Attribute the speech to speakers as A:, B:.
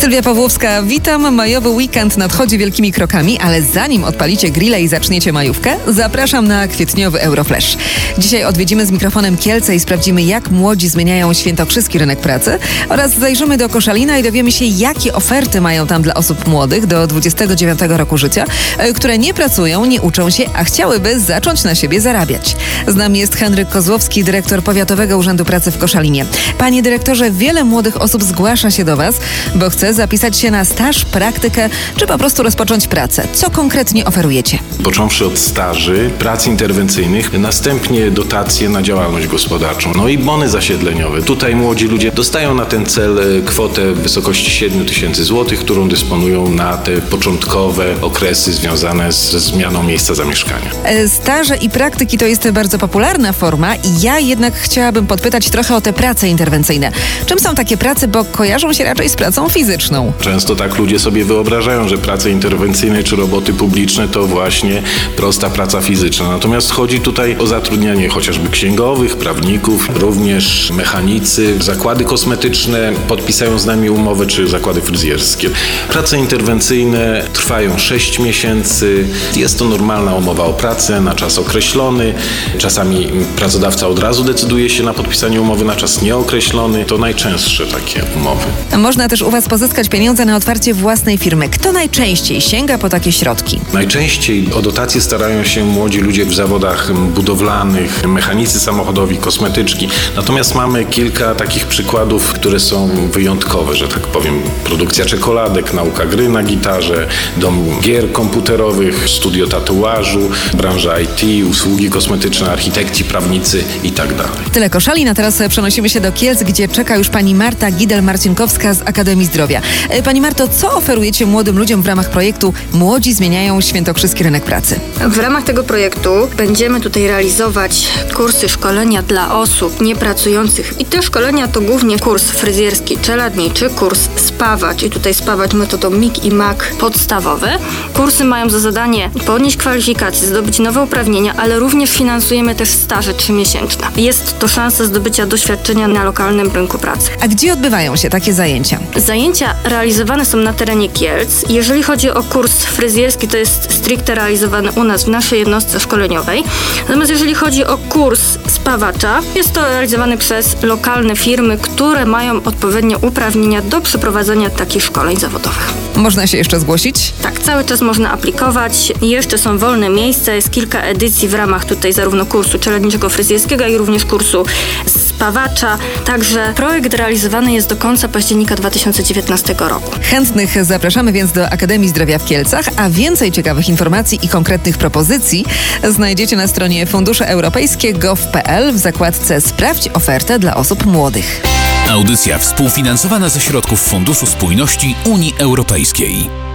A: Sylwia Pawłowska, witam. Majowy weekend nadchodzi wielkimi krokami, ale zanim odpalicie grilla i zaczniecie majówkę, zapraszam na kwietniowy Euroflash. Dzisiaj odwiedzimy z mikrofonem Kielce i sprawdzimy, jak młodzi zmieniają świętokrzyski rynek pracy oraz zajrzymy do Koszalina i dowiemy się, jakie oferty mają tam dla osób młodych do 29 roku życia, e, które nie pracują, nie uczą się, a chciałyby zacząć na siebie zarabiać. Z nami jest Henryk Kozłowski, dyrektor Powiatowego Urzędu Pracy w Koszalinie. Panie dyrektorze, wiele młodych osób zgłasza się do Was, bo chce zapisać się na staż, praktykę, czy po prostu rozpocząć pracę. Co konkretnie oferujecie?
B: Począwszy od staży, prac interwencyjnych, następnie dotacje na działalność gospodarczą, no i bony zasiedleniowe. Tutaj młodzi ludzie dostają na ten cel e, kwotę w wysokości 7 tysięcy złotych, którą dysponują na te początkowe okresy związane ze zmianą miejsca zamieszkania.
A: E, Staże i praktyki to jest bardzo popularna forma i ja jednak chciałabym podpytać trochę o te prace interwencyjne. Czym są takie prace, bo kojarzą się raczej z pracą fizyczną?
B: Często tak ludzie sobie wyobrażają, że prace interwencyjne czy roboty publiczne to właśnie prosta praca fizyczna. Natomiast chodzi tutaj o zatrudnianie chociażby księgowych, prawników, również mechanicy, zakłady kosmetyczne podpisają z nami umowę, czy zakłady fryzjerskie. Prace interwencyjne trwają 6 miesięcy. Jest to normalna umowa o pracę na czas określony. Czasami pracodawca od razu decyduje się na podpisanie umowy na czas nieokreślony. To najczęstsze takie umowy.
A: Można też u Was pozyskać pieniądze na otwarcie własnej firmy. Kto najczęściej sięga po takie środki?
B: Najczęściej o dotacje starają się młodzi ludzie w zawodach budowlanych, mechanicy samochodowi, kosmetyczki. Natomiast mamy kilka takich przykładów, które są wyjątkowe, że tak powiem. Produkcja czekoladek, nauka gry na gitarze, dom gier komputerowych, studio tatuażu, branża IT, usługi kosmetyczne, architekci, prawnicy i tak.
A: Tyle koszalin, a teraz przenosimy się do Kielc, gdzie czeka już pani Marta Gidel-Marcinkowska z Akademii Zdrowia. E, Pani Marto, co oferujecie młodym ludziom w ramach projektu Młodzi zmieniają świętokrzyski rynek pracy?
C: W ramach tego projektu będziemy tutaj realizować kursy szkolenia dla osób niepracujących i te szkolenia to głównie kurs fryzjerski, czeladniczy, kurs spawacz i tutaj spawać metodą MIG i MAC podstawowe. Kursy mają za zadanie podnieść kwalifikacje, zdobyć nowe uprawnienia, ale również finansujemy też staże trzymiesięczne. Jest to szansa zdobycia doświadczenia na lokalnym rynku pracy.
A: A gdzie odbywają się takie zajęcia?
C: Zajęcia realizowane są na terenie Kielc. Jeżeli chodzi o kurs fryzjerski, to jest stricte realizowany u nas w naszej jednostce szkoleniowej. Natomiast jeżeli chodzi o kurs spawacza, jest to realizowany przez lokalne firmy, które mają odpowiednie uprawnienia do przeprowadzenia takich szkoleń zawodowych.
A: Można się jeszcze zgłosić?
C: Tak, cały czas można aplikować. Jeszcze są wolne miejsca. Jest kilka edycji w ramach tutaj zarówno kursu czeladniczego fryzjerskiego, jak i również kursu spawacza. Także projekt realizowany jest do końca października 2019 roku.
A: Chętnych zapraszamy więc do Akademii Zdrowia w Kielcach, a więcej ciekawych informacji i konkretnych propozycji znajdziecie na stronie fundusze europejskie gov.pl w zakładce Sprawdź ofertę dla osób młodych.
D: Audycja współfinansowana ze środków Funduszu Spójności Unii Europejskiej.